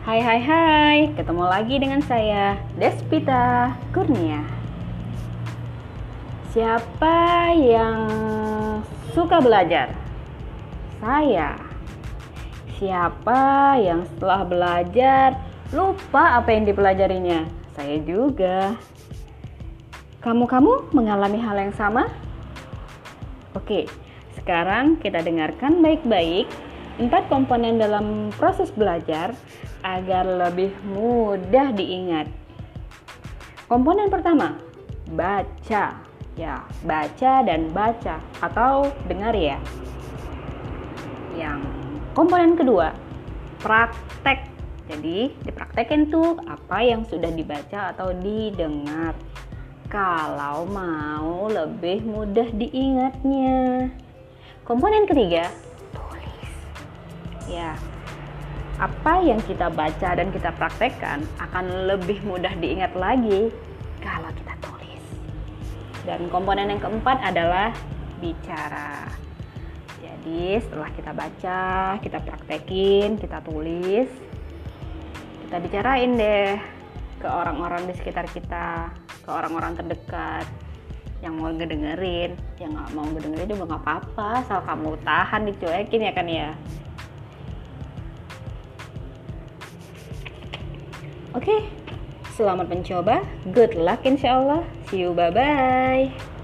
Hai hai hai, ketemu lagi dengan saya Despita Kurnia. Siapa yang suka belajar? Saya. Siapa yang setelah belajar lupa apa yang dipelajarinya? Saya juga. Kamu-kamu mengalami hal yang sama? Oke, sekarang kita dengarkan baik-baik empat komponen dalam proses belajar agar lebih mudah diingat. Komponen pertama, baca. Ya, baca dan baca atau dengar ya. Yang komponen kedua, praktek. Jadi, dipraktekin tuh apa yang sudah dibaca atau didengar. Kalau mau lebih mudah diingatnya. Komponen ketiga. Ya, apa yang kita baca dan kita praktekkan akan lebih mudah diingat lagi kalau kita tulis. Dan komponen yang keempat adalah bicara. Jadi setelah kita baca, kita praktekin, kita tulis, kita bicarain deh ke orang-orang di sekitar kita, ke orang-orang terdekat yang mau ngedengerin, yang nggak mau ngedengerin juga nggak apa-apa, asal kamu tahan dicuekin ya kan ya. Oke, selamat mencoba. Good luck insya Allah. See you, bye-bye.